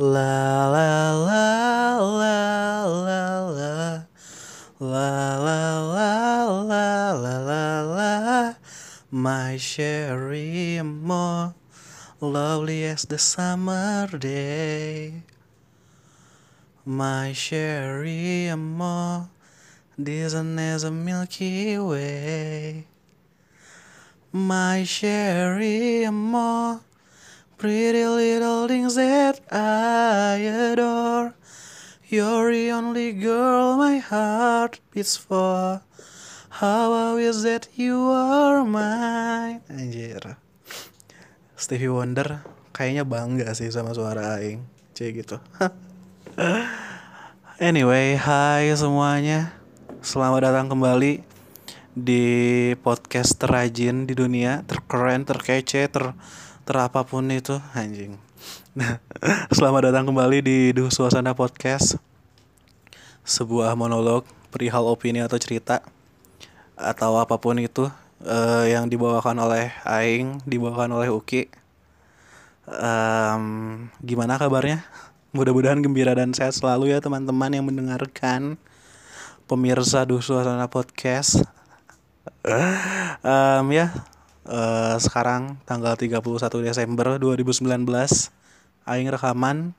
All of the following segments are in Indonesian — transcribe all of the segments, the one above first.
La la la la la la. La la la la la la la. My cherry more Lovely as the summer day. My cherry more Distant as a Milky Way. My cherry more Pretty little things that I adore. You're the only girl my heart beats for. How I wish that you are mine. Anjir. Stevie Wonder kayaknya bangga sih sama suara Aing. Cek gitu. anyway, hai semuanya. Selamat datang kembali di podcast terajin di dunia, terkeren, terkece, ter terapapun itu anjing. Nah, selamat datang kembali di Duh Suasana Podcast. Sebuah monolog perihal opini atau cerita atau apa pun itu uh, yang dibawakan oleh Aing, dibawakan oleh Uki. Um, gimana kabarnya? Mudah-mudahan gembira dan sehat selalu ya teman-teman yang mendengarkan pemirsa Duh Suasana Podcast. um, ya, uh, sekarang tanggal 31 Desember 2019 Aing rekaman.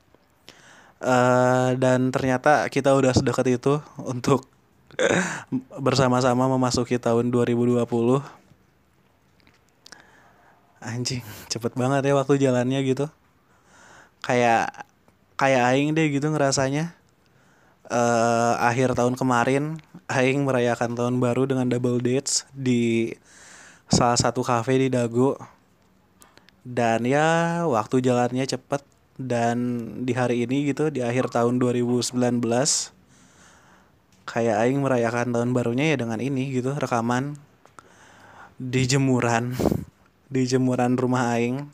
Uh, dan ternyata kita udah sedekat itu untuk bersama-sama memasuki tahun 2020 anjing cepet banget ya waktu jalannya gitu. Kayak kayak Aing deh gitu ngerasanya. Uh, akhir tahun kemarin Aing merayakan tahun baru dengan double dates di salah satu kafe di Dago. Dan ya waktu jalannya cepet. Dan di hari ini gitu di akhir tahun 2019 kayak Aing merayakan tahun barunya ya dengan ini gitu rekaman di jemuran di jemuran rumah Aing.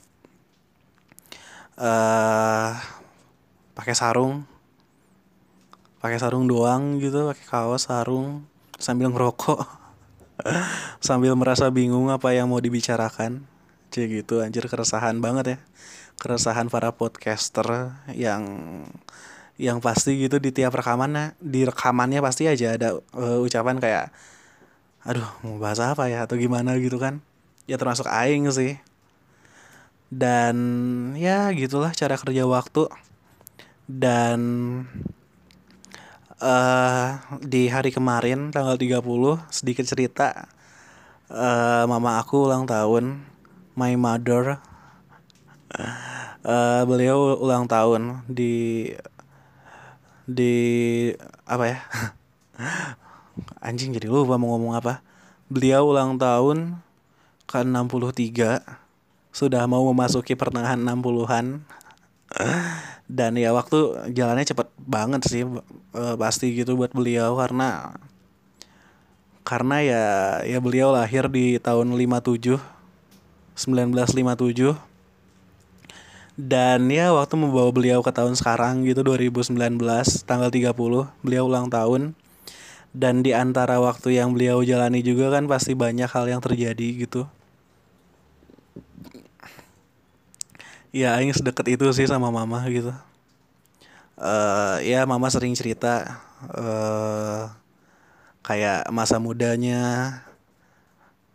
Uh, pakai sarung. Pakai sarung doang gitu pakai kaos sarung sambil ngerokok sambil merasa bingung apa yang mau dibicarakan. Cie gitu anjir keresahan banget ya. Keresahan para podcaster yang yang pasti gitu di tiap rekamannya di rekamannya pasti aja ada uh, ucapan kayak aduh mau bahas apa ya? Atau gimana? gitu kan. Ya termasuk aing sih. Dan ya gitulah cara kerja waktu. Dan uh, di hari kemarin tanggal 30 sedikit cerita. Uh, mama aku ulang tahun my mother. Uh, beliau ulang tahun di di apa ya? Anjing jadi lupa mau ngomong apa. Beliau ulang tahun ke 63 sudah mau memasuki pertengahan 60-an dan ya waktu jalannya cepet banget sih e, pasti gitu buat beliau karena karena ya ya beliau lahir di tahun 57 1957 dan ya waktu membawa beliau ke tahun sekarang gitu 2019 tanggal 30 beliau ulang tahun. Dan di antara waktu yang beliau jalani juga kan pasti banyak hal yang terjadi gitu ya aing sedekat itu sih sama mama gitu. Uh, ya mama sering cerita uh, kayak masa mudanya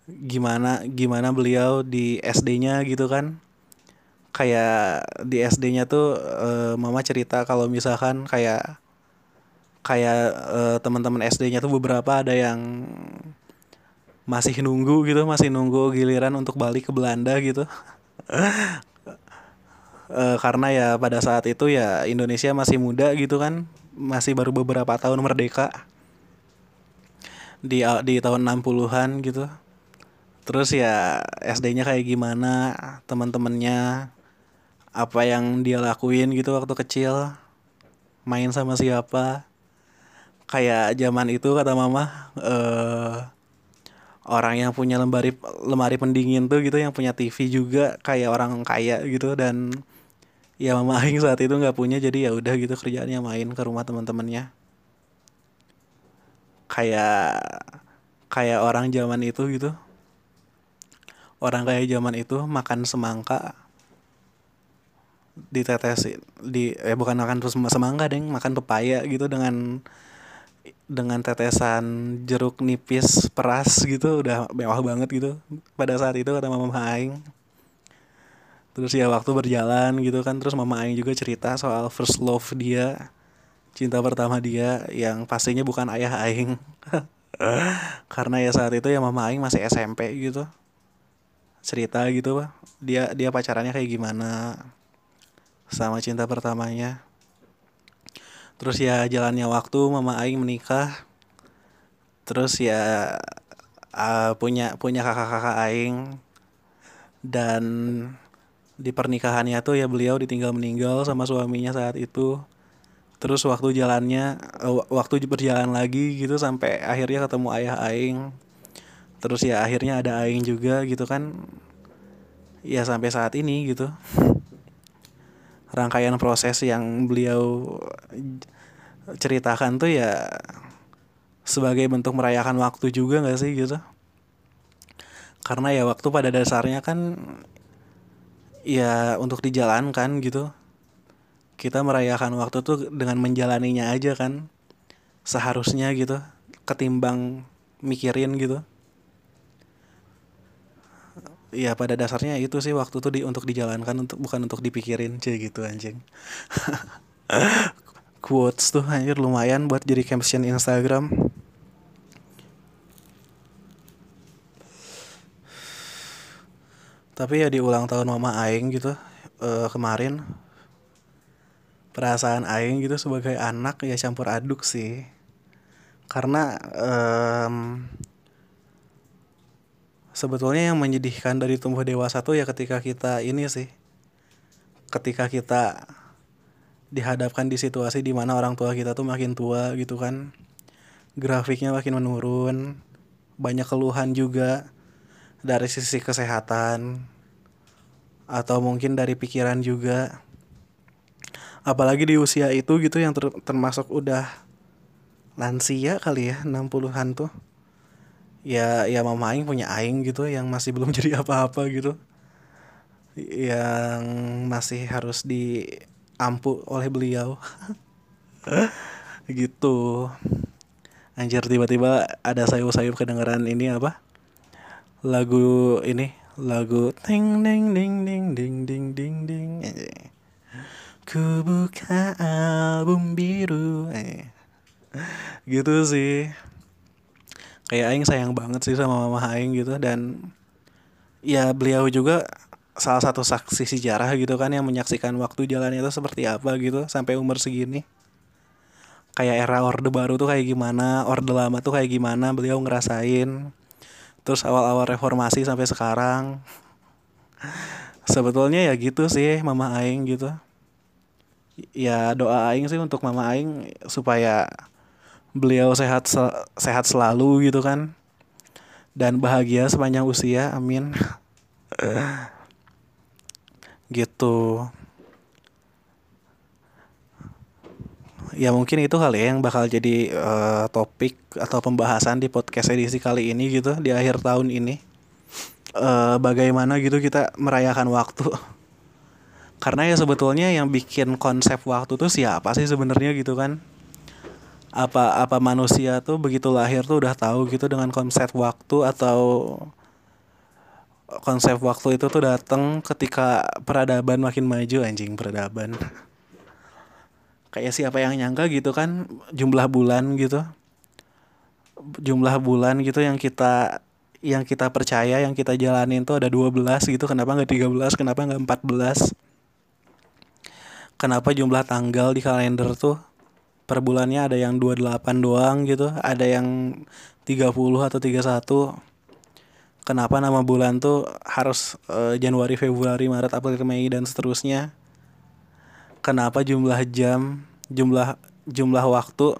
gimana gimana beliau di SD-nya gitu kan. Kayak di SD-nya tuh uh, mama cerita kalau misalkan kayak kayak uh, teman-teman SD-nya tuh beberapa ada yang masih nunggu gitu masih nunggu giliran untuk balik ke Belanda gitu uh, karena ya pada saat itu ya Indonesia masih muda gitu kan. Masih baru beberapa tahun merdeka. Di di tahun 60-an gitu. Terus ya SD-nya kayak gimana teman-temannya apa yang dia lakuin gitu waktu kecil main sama siapa. Kayak zaman itu kata mama uh, orang yang punya lemari lemari pendingin tuh gitu yang punya TV juga kayak orang kaya gitu dan ya mama Aing saat itu nggak punya jadi ya udah gitu kerjaannya main ke rumah teman-temannya. Kayak kayak orang zaman itu gitu. Orang kayak zaman itu makan semangka ditetesin di eh bukan makan terus semangka deng makan pepaya gitu dengan dengan tetesan jeruk nipis peras gitu udah mewah banget gitu. Pada saat itu kata mama Aing terus ya waktu berjalan gitu kan terus mama Aing juga cerita soal first love dia cinta pertama dia yang pastinya bukan ayah Aing. Karena ya saat itu ya mama Aing masih SMP gitu. Cerita gitu pak. Dia dia pacarannya kayak gimana sama cinta pertamanya. Terus ya jalannya waktu mama Aing menikah terus ya uh, punya punya kakak-kakak Aing. Dan di pernikahannya tuh ya beliau ditinggal meninggal sama suaminya saat itu. Terus waktu jalannya uh, waktu berjalan lagi gitu sampai akhirnya ketemu ayah Aing. Terus ya akhirnya ada Aing juga gitu kan. Ya sampai saat ini gitu. Rangkaian proses yang beliau ceritakan tuh ya sebagai bentuk merayakan waktu juga gak sih gitu? Karena ya waktu pada dasarnya kan ya untuk dijalankan gitu. Kita merayakan waktu tuh dengan menjalaninya aja kan. Seharusnya gitu ketimbang mikirin gitu. Ya pada dasarnya itu sih waktu tuh di untuk dijalankan untuk bukan untuk dipikirin cie gitu anjing. Quotes tuh anjir lumayan buat jadi caption Instagram tapi ya di ulang tahun mama Aing gitu uh, kemarin perasaan Aing gitu sebagai anak ya campur aduk sih. Karena um, sebetulnya yang menyedihkan dari tumbuh dewasa tuh ya ketika kita ini sih ketika kita dihadapkan di situasi di mana orang tua kita tuh makin tua gitu kan grafiknya makin menurun banyak keluhan juga dari sisi kesehatan atau mungkin dari pikiran juga. Apalagi di usia itu gitu yang ter termasuk udah lansia kali ya 60-an tuh. Ya ya mama aing punya aing gitu yang masih belum jadi apa-apa gitu. Yang masih harus diampu oleh beliau. Gitu. Anjir tiba-tiba ada sayup-sayup kedengeran ini apa? Lagu ini lagu ting ding ding ding ding ding ding ding. Ku buka album biru. Eh. gitu sih. Kayak Aing sayang banget sih sama mama Aing gitu dan ya beliau juga salah satu saksi sejarah gitu kan yang menyaksikan waktu jalan itu seperti apa gitu sampai umur segini. Kayak era orde baru tuh kayak gimana orde lama tuh kayak gimana beliau ngerasain terus awal-awal reformasi sampai sekarang. Sebetulnya ya gitu sih mama Aing gitu. Ya doa Aing sih untuk mama Aing supaya beliau sehat sehat selalu gitu kan. Dan bahagia sepanjang usia amin. Gitu ya mungkin itu kali ya yang bakal jadi uh, topik atau pembahasan di podcast edisi kali ini gitu di akhir tahun ini. Uh, bagaimana gitu kita merayakan waktu. Karena ya sebetulnya yang bikin konsep waktu tuh siapa sih sebenarnya gitu kan? Apa apa manusia tuh begitu lahir tuh udah tahu gitu dengan konsep waktu atau konsep waktu itu tuh datang ketika peradaban makin maju anjing peradaban kayak siapa yang nyangka gitu kan jumlah bulan gitu jumlah bulan gitu yang kita yang kita percaya yang kita jalanin tuh ada 12 gitu kenapa nggak 13 kenapa nggak 14 kenapa jumlah tanggal di kalender tuh per bulannya ada yang 28 doang gitu, ada yang 30 atau 31. Kenapa nama bulan tuh harus uh, Januari, Februari, Maret, April, Mei dan seterusnya? Kenapa jumlah jam, jumlah jumlah waktu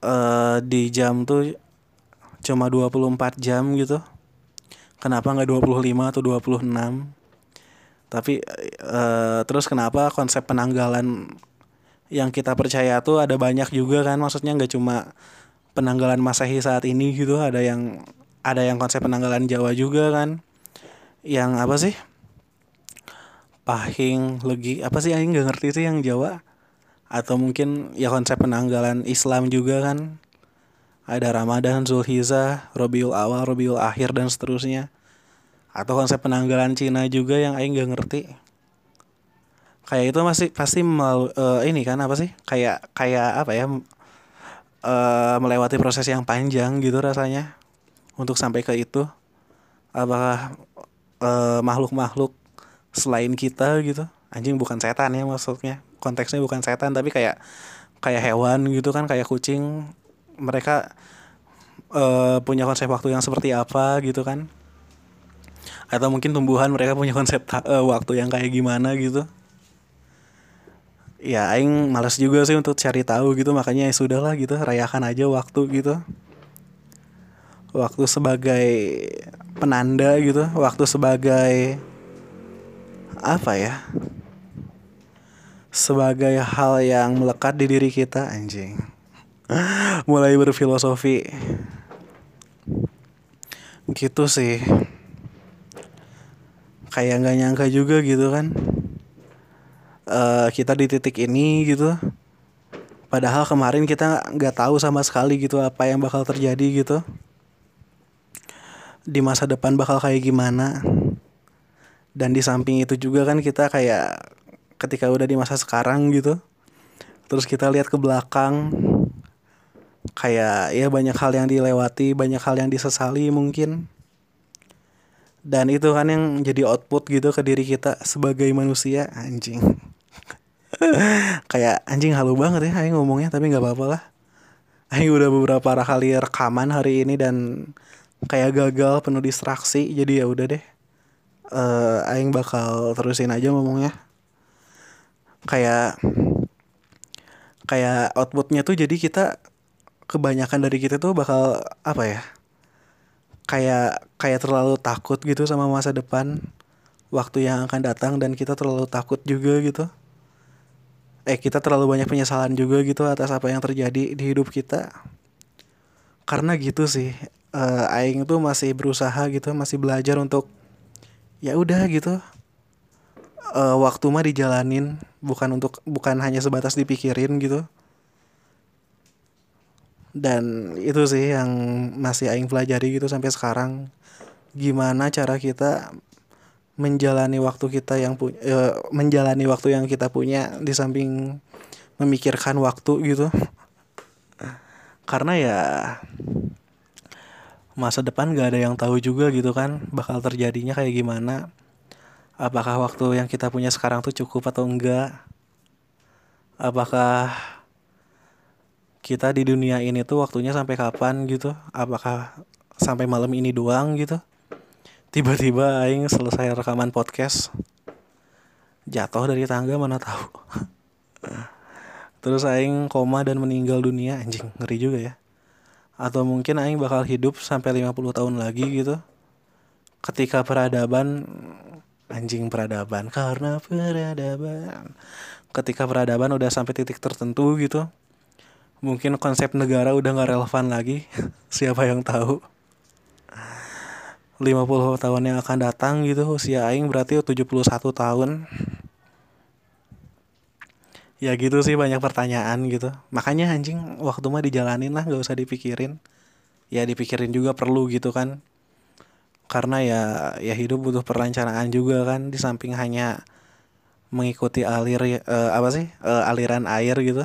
uh, di jam tuh cuma 24 jam gitu? Kenapa nggak 25 atau 26? Tapi uh, terus kenapa konsep penanggalan yang kita percaya tuh ada banyak juga kan maksudnya nggak cuma penanggalan masehi saat ini gitu ada yang ada yang konsep penanggalan Jawa juga kan yang apa sih pahing legi apa sih aing nggak ngerti sih yang Jawa? Atau mungkin ya konsep penanggalan Islam juga kan? Ada Ramadan, Zulhijjah, Robiul Awal, Robiul Akhir dan seterusnya. Atau konsep penanggalan Cina juga yang aing nggak ngerti. Kayak itu masih pasti melalui uh, ini kan apa sih? Kayak kayak apa ya uh, melewati proses yang panjang gitu rasanya. Untuk sampai ke itu. Apakah uh, makhluk-makhluk selain kita gitu. Anjing bukan setan ya maksudnya. Konteksnya bukan setan tapi kayak kayak hewan gitu kan kayak kucing. Mereka uh, punya konsep waktu yang seperti apa gitu kan. Atau mungkin tumbuhan mereka punya konsep uh, waktu yang kayak gimana gitu. Ya aing malas juga sih untuk cari tahu gitu. Makanya ya sudah lah gitu rayakan aja waktu gitu. Waktu sebagai penanda gitu waktu sebagai apa ya? Sebagai hal yang melekat di diri kita anjing. Mulai berfilosofi. Gitu sih. Kayak nggak nyangka juga gitu kan. Uh, kita di titik ini gitu. Padahal kemarin kita nggak tahu sama sekali gitu apa yang bakal terjadi gitu. Di masa depan bakal kayak gimana dan di samping itu juga kan kita kayak ketika udah di masa sekarang gitu terus kita lihat ke belakang kayak ya banyak hal yang dilewati banyak hal yang disesali mungkin. Dan itu kan yang jadi output gitu ke diri kita sebagai manusia anjing. Kayak anjing halu banget ya Aing ngomongnya tapi nggak apa-apa lah. Aing udah beberapa kali rekaman hari ini dan kayak gagal penuh distraksi jadi ya udah deh uh, Aing bakal terusin aja ngomongnya. Kayak kayak outputnya tuh jadi kita kebanyakan dari kita tuh bakal apa ya kayak kayak terlalu takut gitu sama masa depan waktu yang akan datang dan kita terlalu takut juga gitu. Eh kita terlalu banyak penyesalan juga gitu atas apa yang terjadi di hidup kita. Karena gitu sih uh, aing tuh masih berusaha gitu masih belajar untuk ya udah gitu. Uh, waktu mah dijalanin bukan untuk bukan hanya sebatas dipikirin gitu. Dan itu sih yang masih aing pelajari gitu sampai sekarang. Gimana cara kita menjalani waktu kita yang punya uh, menjalani waktu yang kita punya di samping memikirkan waktu gitu. Karena ya masa depan gak ada yang tahu juga gitu kan bakal terjadinya kayak gimana. Apakah waktu yang kita punya sekarang tuh cukup atau enggak? Apakah kita di dunia ini tuh waktunya sampai kapan gitu? Apakah sampai malam ini doang gitu? Tiba-tiba aing selesai rekaman podcast jatuh dari tangga mana tahu. Terus aing koma dan meninggal dunia anjing ngeri juga ya atau mungkin aing bakal hidup sampai 50 tahun lagi gitu. Ketika peradaban anjing peradaban karena peradaban. Ketika peradaban udah sampai titik tertentu gitu mungkin konsep negara udah nggak relevan lagi. Siapa yang tahu? 50 tahun yang akan datang gitu usia aing berarti 71 tahun ya gitu sih banyak pertanyaan gitu. Makanya anjing waktu mah dijalanin lah nggak usah dipikirin. Ya dipikirin juga perlu gitu kan. Karena ya ya hidup butuh perencanaan juga kan. Di samping hanya mengikuti alir uh, apa sih uh, aliran air gitu.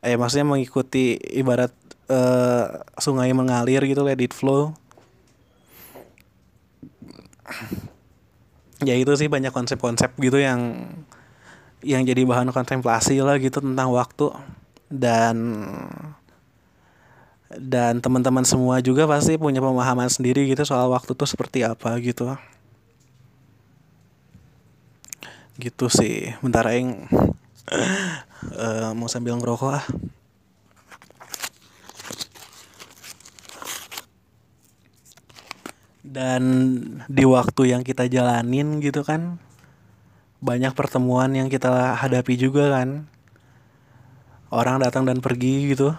Eh maksudnya mengikuti ibarat uh, sungai mengalir gitu let it flow. Ya itu sih banyak konsep-konsep gitu yang yang jadi bahan kontemplasi lah gitu tentang waktu. Dan dan teman-teman semua juga pasti punya pemahaman sendiri gitu soal waktu tuh seperti apa gitu. Gitu sih. Bentar aing uh, mau sambil ngerokok ah. Dan di waktu yang kita jalanin gitu kan banyak pertemuan yang kita hadapi juga kan. Orang datang dan pergi gitu.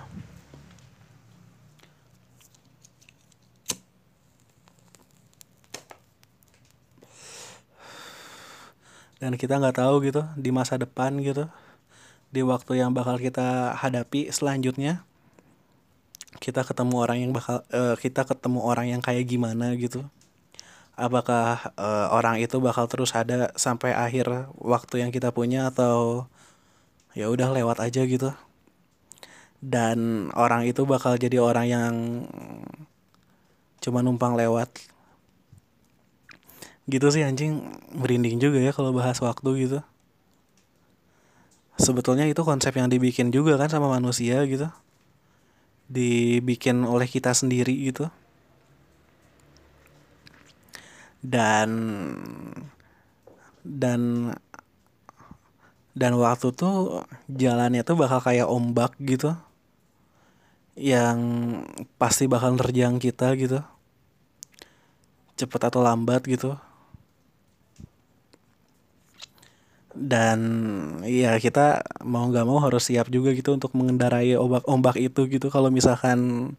Dan kita nggak tahu gitu di masa depan gitu di waktu yang bakal kita hadapi selanjutnya kita ketemu orang yang bakal uh, kita ketemu orang yang kayak gimana gitu apakah uh, orang itu bakal terus ada sampai akhir waktu yang kita punya atau ya udah lewat aja gitu? Dan orang itu bakal jadi orang yang cuma numpang lewat. Gitu sih anjing. Merinding juga ya kalau bahas waktu gitu. Sebetulnya itu konsep yang dibikin juga kan sama manusia gitu. Dibikin oleh kita sendiri gitu dan dan dan waktu tuh jalannya tuh bakal kayak ombak gitu. Yang pasti bakal nerjang kita gitu. Cepet atau lambat gitu. Dan ya kita mau nggak mau harus siap juga gitu untuk mengendarai ombak-ombak itu gitu. Kalau misalkan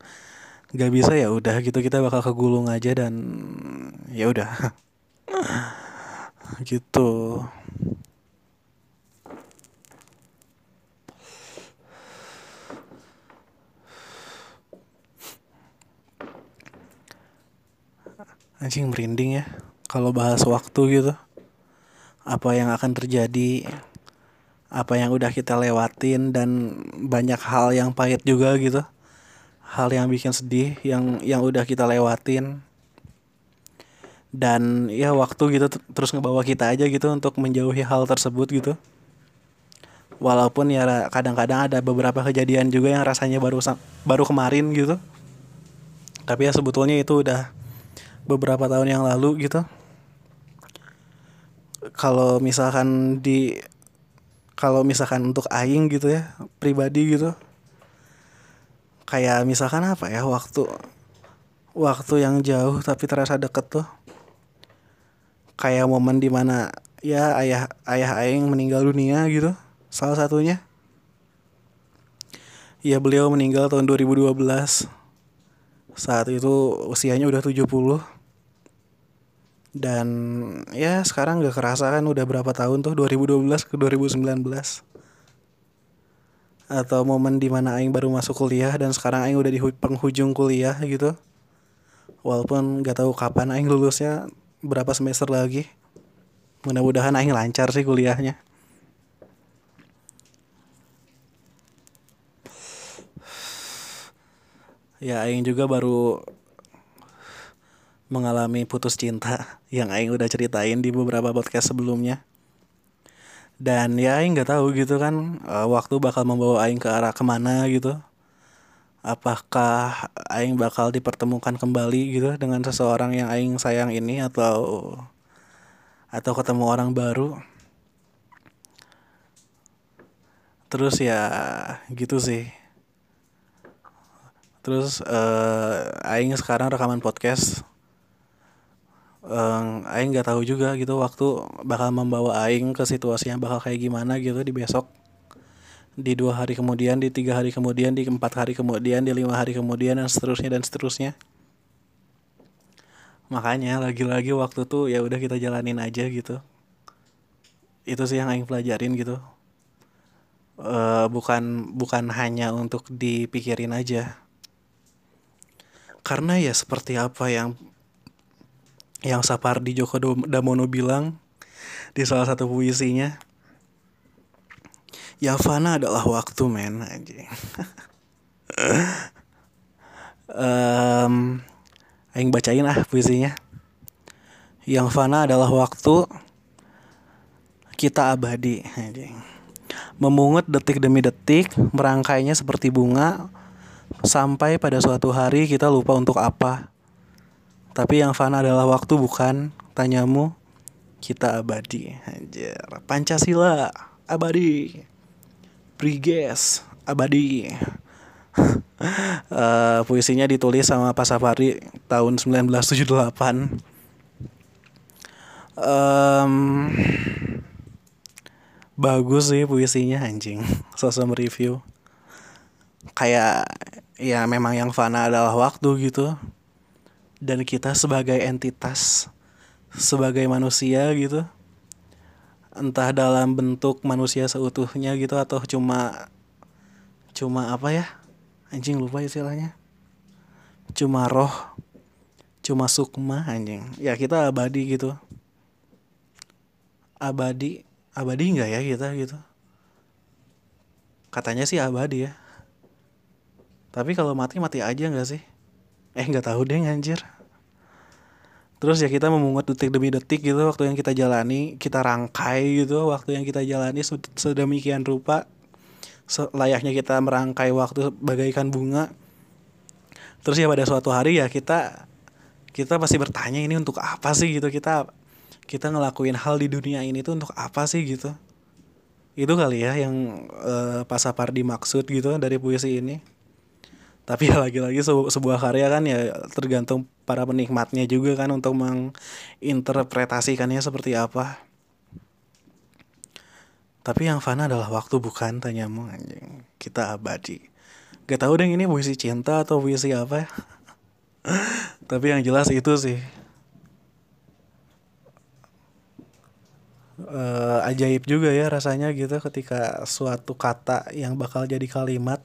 nggak bisa ya udah gitu. Kita bakal kegulung aja dan ya udah. Gitu. Anjing merinding ya. Kalau bahas waktu gitu apa yang akan terjadi apa yang udah kita lewatin dan banyak hal yang pahit juga gitu hal yang bikin sedih yang yang udah kita lewatin. Dan ya waktu gitu terus ngebawa kita aja gitu untuk menjauhi hal tersebut gitu. Walaupun ya kadang-kadang ada beberapa kejadian juga yang rasanya baru baru kemarin gitu. Tapi ya sebetulnya itu udah beberapa tahun yang lalu gitu. Kalau misalkan di kalau misalkan untuk aing gitu ya pribadi gitu kayak misalkan apa ya waktu waktu yang jauh tapi terasa deket tuh. Kayak momen di mana ya ayah ayah aing meninggal dunia gitu salah satunya. Ya beliau meninggal tahun 2012 saat itu usianya udah 70 dan ya sekarang gak kerasa kan udah berapa tahun tuh 2012 ke 2019 atau momen di mana Aing baru masuk kuliah dan sekarang Aing udah di penghujung kuliah gitu. Walaupun gak tahu kapan Aing lulusnya berapa semester lagi. Mudah-mudahan Aing lancar sih kuliahnya. Ya Aing juga baru mengalami putus cinta yang Aing udah ceritain di beberapa podcast sebelumnya. Dan ya Aing nggak tahu gitu kan uh, waktu bakal membawa Aing ke arah ke mana gitu. Apakah Aing bakal dipertemukan kembali gitu dengan seseorang yang Aing sayang ini atau atau ketemu orang baru. Terus ya gitu sih. Terus uh, Aing sekarang rekaman podcast um, Aing nggak tahu juga gitu waktu bakal membawa Aing ke situasi yang bakal kayak gimana gitu di besok. Di dua hari kemudian di tiga hari kemudian di empat hari kemudian di lima hari kemudian dan seterusnya dan seterusnya. Makanya lagi-lagi waktu tuh ya udah kita jalanin aja gitu. Itu sih yang Aing pelajarin gitu. Uh, bukan bukan hanya untuk dipikirin aja. Karena ya seperti apa yang yang Sapardi Djoko Damono bilang di salah satu puisinya yang fana adalah waktu men anjing. Um, Aing bacain ah puisinya. Yang fana adalah waktu kita abadi anjing. Memungut detik demi detik merangkainya seperti bunga sampai pada suatu hari kita lupa untuk apa tapi yang fana adalah waktu bukan tanyamu kita abadi. Anjir. Pancasila abadi. Priges abadi. uh, puisinya ditulis sama Pak Safari tahun 1978. Um, bagus sih puisinya anjing. Sosok review. Kayak ya memang yang fana adalah waktu gitu dan kita sebagai entitas sebagai manusia gitu entah dalam bentuk manusia seutuhnya gitu atau cuma cuma apa ya? Anjing lupa istilahnya. Cuma roh cuma sukma anjing. Ya kita abadi gitu. Abadi abadi nggak ya kita gitu? Katanya sih abadi ya. Tapi kalau mati mati aja nggak sih? Eh nggak tahu deh anjir terus ya kita memungut detik demi detik gitu waktu yang kita jalani kita rangkai gitu waktu yang kita jalani sedemikian rupa layaknya kita merangkai waktu bagaikan bunga. Terus ya pada suatu hari ya kita kita pasti bertanya ini untuk apa sih? gitu. Kita kita ngelakuin hal di dunia ini tuh untuk apa sih gitu. Itu kali ya yang uh, Pak Sapardi maksud gitu dari puisi ini tapi ya lagi-lagi sebu sebuah karya kan ya tergantung para penikmatnya juga kan untuk menginterpretasikannya seperti apa. Tapi yang fana adalah waktu bukan? Tanyamu anjing. Kita abadi. Gak tahu deh ini puisi cinta atau puisi apa ya? Tapi yang jelas itu sih. Uh, ajaib juga ya rasanya gitu ketika suatu kata yang bakal jadi kalimat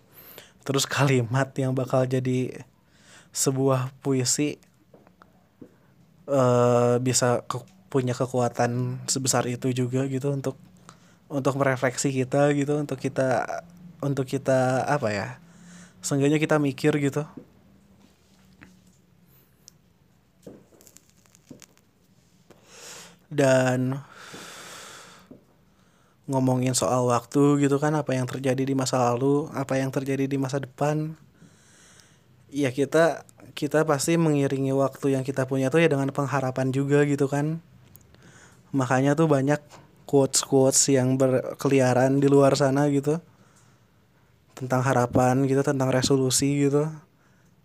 terus kalimat yang bakal jadi sebuah puisi uh, bisa ke, punya kekuatan sebesar itu juga gitu untuk untuk merefleksi kita gitu untuk kita untuk kita apa ya seenggaknya kita mikir gitu. Dan ngomongin soal waktu gitu kan apa yang terjadi di masa lalu apa yang terjadi di masa depan. Ya kita kita pasti mengiringi waktu yang kita punya tuh ya dengan pengharapan juga gitu kan. Makanya tuh banyak quotes quotes yang berkeliaran di luar sana gitu. Tentang harapan gitu tentang resolusi gitu.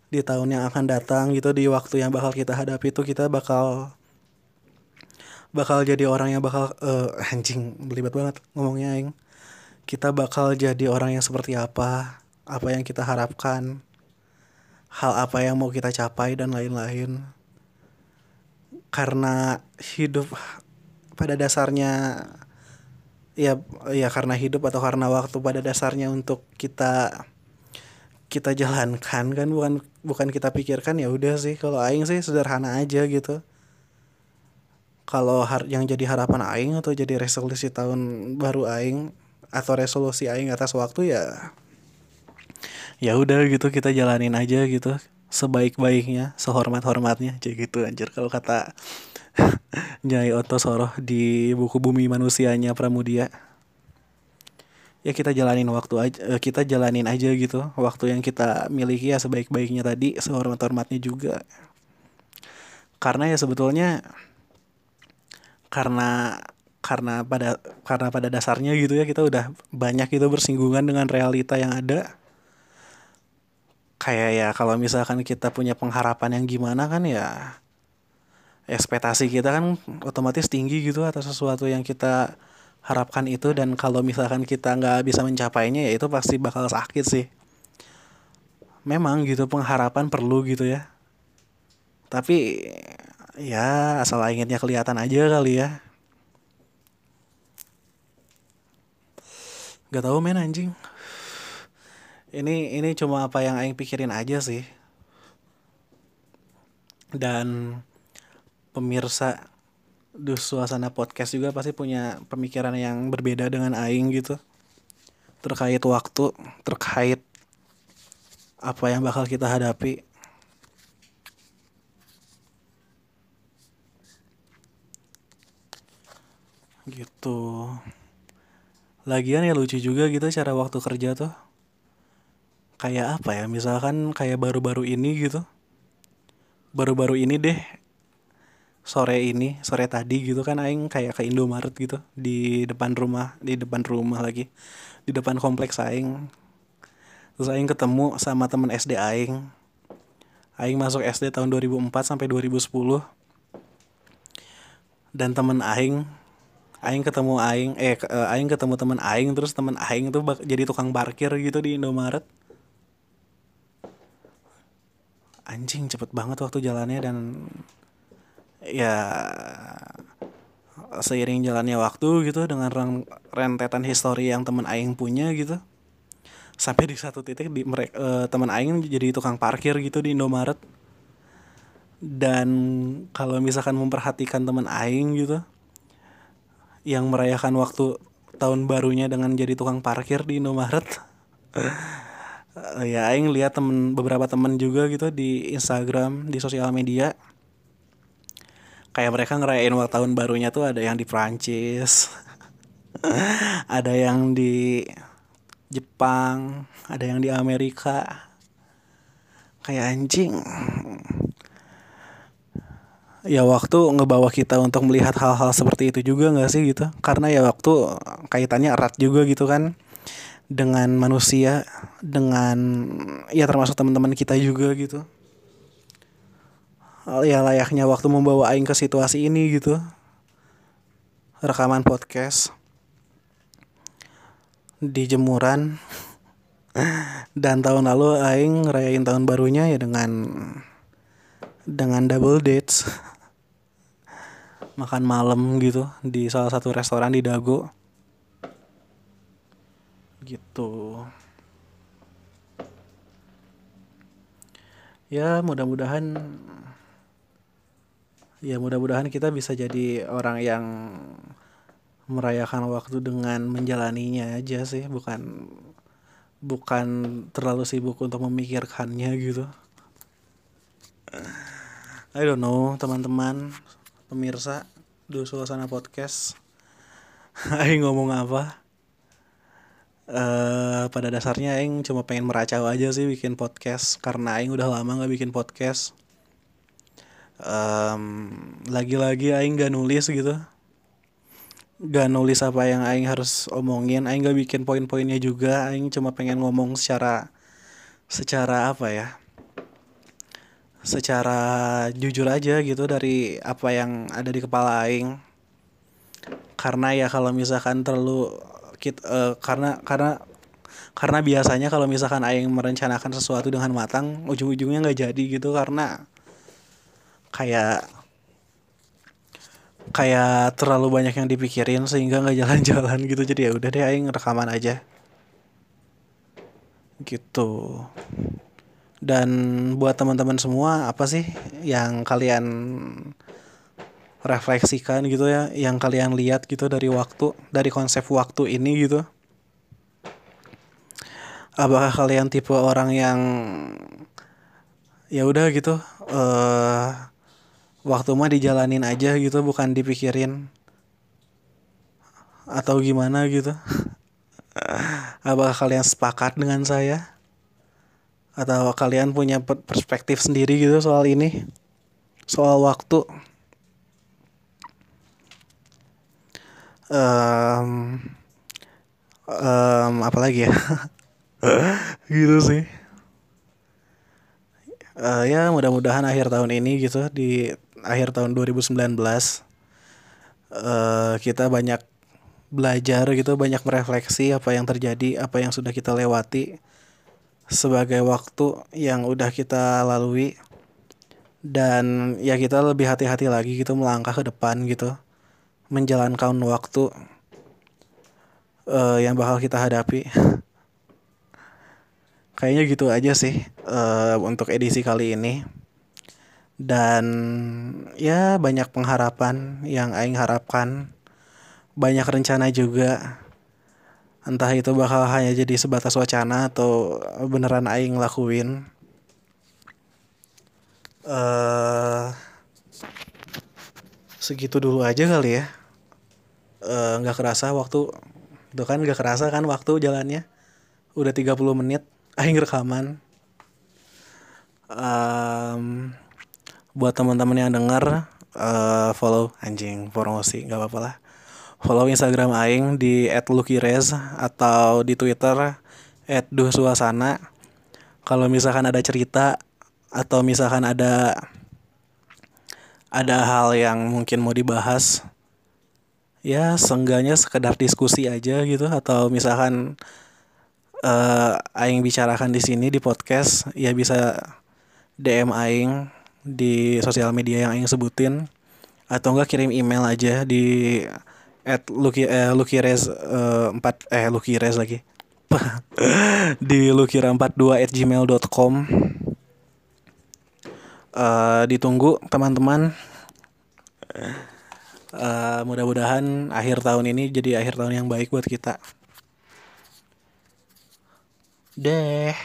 Di tahun yang akan datang gitu di waktu yang bakal kita hadapi itu kita bakal bakal jadi orang yang bakal uh, anjing belibet banget ngomongnya aing. Kita bakal jadi orang yang seperti apa apa yang kita harapkan hal apa yang mau kita capai dan lain-lain. Karena hidup pada dasarnya ya ya karena hidup atau karena waktu pada dasarnya untuk kita kita jalankan kan bukan bukan kita pikirkan ya udah sih. Kalau aing sih sederhana aja gitu kalau yang jadi harapan aing atau jadi resolusi tahun baru aing atau resolusi aing atas waktu ya ya udah gitu kita jalanin aja gitu sebaik-baiknya sehormat-hormatnya aja gitu anjir kalau kata Nyai Oto Soroh di buku Bumi Manusianya Pramudia. Ya kita jalanin waktu aja eh, kita jalanin aja gitu waktu yang kita miliki ya sebaik-baiknya tadi sehormat-hormatnya juga. Karena ya sebetulnya karena karena pada karena pada dasarnya gitu ya kita udah banyak itu bersinggungan dengan realita yang ada. Kayak ya kalau misalkan kita punya pengharapan yang gimana kan ya ekspektasi kita kan otomatis tinggi gitu atas sesuatu yang kita harapkan itu. Dan kalau misalkan kita nggak bisa mencapainya ya itu pasti bakal sakit sih. Memang gitu pengharapan perlu gitu ya. Tapi ya asal ingetnya kelihatan aja kali ya. Gak tau men anjing. Ini ini cuma apa yang aing pikirin aja sih. Dan pemirsa di suasana podcast juga pasti punya pemikiran yang berbeda dengan aing gitu. Terkait waktu terkait apa yang bakal kita hadapi gitu. Lagian ya lucu juga gitu cara waktu kerja tuh. Kayak apa ya misalkan kayak baru-baru ini gitu. Baru-baru ini deh. Sore ini sore tadi gitu kan aing kayak ke Indomaret gitu di depan rumah di depan rumah lagi. Di depan kompleks aing. Terus aing ketemu sama temen SD aing. Aing masuk SD tahun 2004 sampai 2010 dan temen aing aing ketemu aing eh uh, aing ketemu teman aing terus teman aing tuh bak jadi tukang parkir gitu di Indomaret. Anjing cepet banget waktu jalannya dan ya seiring jalannya waktu gitu dengan rentetan histori yang temen aing punya gitu sampai di satu titik di mereka uh, teman aing jadi tukang parkir gitu di Indomaret. Dan kalau misalkan memperhatikan teman aing gitu yang merayakan waktu tahun barunya dengan jadi tukang parkir di Indomaret. Uh, ya aing lihat temen beberapa temen juga gitu di Instagram di sosial media. Kayak mereka ngerayain waktu tahun barunya tuh ada yang di Prancis ada yang di Jepang ada yang di Amerika. Kayak anjing ya waktu ngebawa kita untuk melihat hal-hal seperti itu juga nggak sih gitu? Karena ya waktu kaitannya erat juga gitu kan? Dengan manusia dengan ya termasuk teman-teman kita juga gitu. Ya layaknya waktu membawa aing ke situasi ini gitu. Rekaman podcast. Di jemuran. Dan tahun lalu aing ngerayain tahun barunya ya dengan dengan double dates makan malam gitu di salah satu restoran di Dago. Gitu. Ya mudah-mudahan ya mudah-mudahan kita bisa jadi orang yang merayakan waktu dengan menjalaninya aja sih bukan bukan terlalu sibuk untuk memikirkannya gitu. I don't know teman-teman pemirsa di suasana podcast. Aing ngomong apa? Uh, pada dasarnya Aing cuma pengen meracau aja sih bikin podcast karena Aing udah lama nggak bikin podcast. Um, lagi-lagi Aing gak nulis gitu. Gak nulis apa yang aing harus omongin aing gak bikin poin-poinnya juga. Aing cuma pengen ngomong secara secara apa ya secara jujur aja gitu dari apa yang ada di kepala aing. Karena ya kalau misalkan terlalu kit uh, karena karena karena biasanya kalau misalkan aing merencanakan sesuatu dengan matang ujung-ujungnya nggak jadi gitu karena kayak kayak terlalu banyak yang dipikirin sehingga nggak jalan-jalan gitu. Jadi ya udah deh aing rekaman aja. Gitu dan buat teman-teman semua apa sih yang kalian refleksikan gitu ya? Yang kalian lihat gitu dari waktu dari konsep waktu ini gitu? Apakah kalian tipe orang yang ya udah gitu eh uh, waktu mah dijalanin aja gitu bukan dipikirin? Atau gimana gitu? Apakah kalian sepakat dengan saya atau kalian punya perspektif sendiri gitu soal ini? Soal waktu? Um, um, apa lagi ya? Gitu sih. Uh, ya mudah-mudahan akhir tahun ini gitu di akhir tahun 2019 uh, eh, kita banyak belajar gitu banyak merefleksi apa yang terjadi apa yang sudah kita lewati sebagai waktu yang udah kita lalui. Dan ya kita lebih hati-hati lagi gitu melangkah ke depan gitu. Menjalankan waktu uh, yang bakal kita hadapi. Kayaknya gitu aja sih uh, untuk edisi kali ini. Dan ya banyak pengharapan yang aing harapkan. Banyak rencana juga entah itu bakal hanya jadi sebatas wacana atau beneran aing lakuin. Uh, segitu dulu aja kali ya. Eh, nggak uh, kerasa waktu itu kan nggak kerasa kan waktu jalannya. Udah 30 menit aing rekaman. Um, buat teman-teman yang dengar uh, follow anjing promosi nggak apa-apa lah follow Instagram Aing di @lukirez atau di Twitter @duhsuasana kalau misalkan ada cerita atau misalkan ada ada hal yang mungkin mau dibahas ya seenggaknya sekedar diskusi aja gitu. Atau misalkan uh, aing bicarakan di sini di podcast ya bisa DM aing di sosial media yang ingin sebutin. Atau enggak kirim email aja di at luki eh, lukires eh, empat eh lukires lagi. Di lukira42 at gmail.com Eh, ditunggu teman-teman. Eh, mudah-mudahan akhir tahun ini jadi akhir tahun yang baik buat kita. Deh